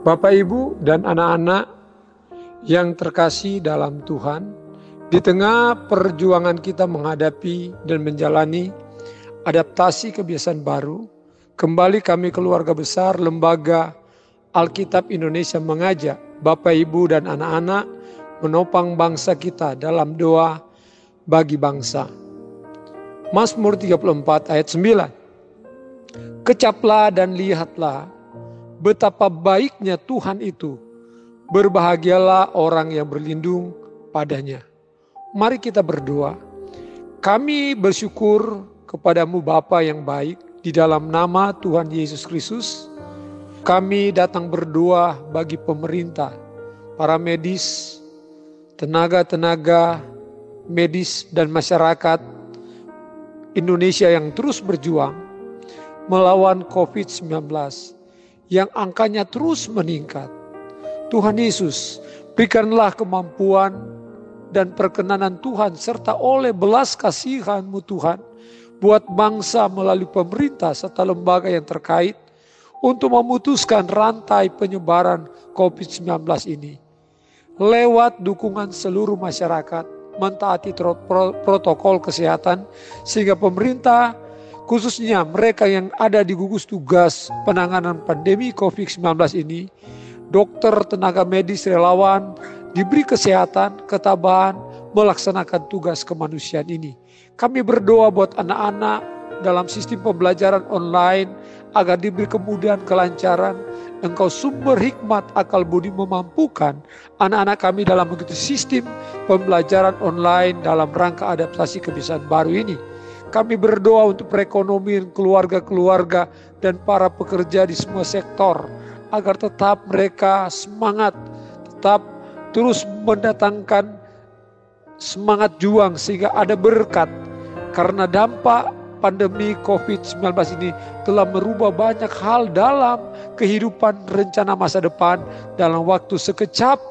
Bapak, Ibu, dan anak-anak yang terkasih dalam Tuhan, di tengah perjuangan kita menghadapi dan menjalani adaptasi kebiasaan baru, kembali kami keluarga besar Lembaga Alkitab Indonesia mengajak Bapak, Ibu, dan anak-anak menopang bangsa kita dalam doa bagi bangsa. Mazmur 34 ayat 9. Kecaplah dan lihatlah betapa baiknya Tuhan itu. Berbahagialah orang yang berlindung padanya. Mari kita berdoa. Kami bersyukur kepadamu Bapa yang baik di dalam nama Tuhan Yesus Kristus. Kami datang berdoa bagi pemerintah, para medis, tenaga-tenaga medis dan masyarakat Indonesia yang terus berjuang melawan COVID-19 yang angkanya terus meningkat. Tuhan Yesus, berikanlah kemampuan dan perkenanan Tuhan serta oleh belas kasihan-Mu Tuhan buat bangsa melalui pemerintah serta lembaga yang terkait untuk memutuskan rantai penyebaran COVID-19 ini. Lewat dukungan seluruh masyarakat mentaati protokol kesehatan sehingga pemerintah khususnya mereka yang ada di gugus tugas penanganan pandemi COVID-19 ini, dokter, tenaga medis, relawan, diberi kesehatan, ketabahan, melaksanakan tugas kemanusiaan ini. Kami berdoa buat anak-anak dalam sistem pembelajaran online agar diberi kemudahan kelancaran. Engkau sumber hikmat akal budi memampukan anak-anak kami dalam begitu sistem pembelajaran online dalam rangka adaptasi kebiasaan baru ini kami berdoa untuk perekonomian keluarga-keluarga dan para pekerja di semua sektor agar tetap mereka semangat, tetap terus mendatangkan semangat juang sehingga ada berkat. Karena dampak pandemi COVID-19 ini telah merubah banyak hal dalam kehidupan rencana masa depan. Dalam waktu sekejap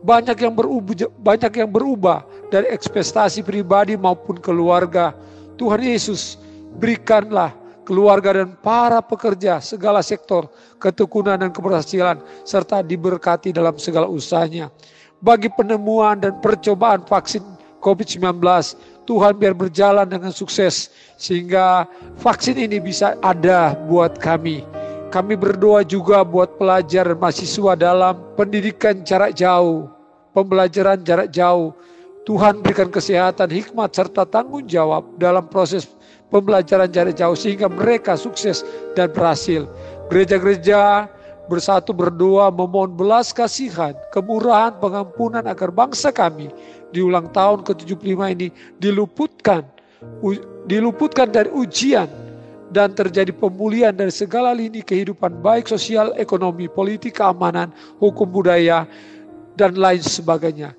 banyak yang berubah banyak yang berubah dari ekspektasi pribadi maupun keluarga Tuhan Yesus berikanlah keluarga dan para pekerja segala sektor ketekunan dan keberhasilan serta diberkati dalam segala usahanya. Bagi penemuan dan percobaan vaksin COVID-19, Tuhan biar berjalan dengan sukses sehingga vaksin ini bisa ada buat kami. Kami berdoa juga buat pelajar dan mahasiswa dalam pendidikan jarak jauh, pembelajaran jarak jauh, Tuhan berikan kesehatan, hikmat, serta tanggung jawab dalam proses pembelajaran jarak jauh sehingga mereka sukses dan berhasil. Gereja-gereja bersatu berdoa memohon belas kasihan, kemurahan, pengampunan agar bangsa kami di ulang tahun ke-75 ini diluputkan diluputkan dari ujian dan terjadi pemulihan dari segala lini kehidupan baik sosial, ekonomi, politik, keamanan, hukum budaya, dan lain sebagainya.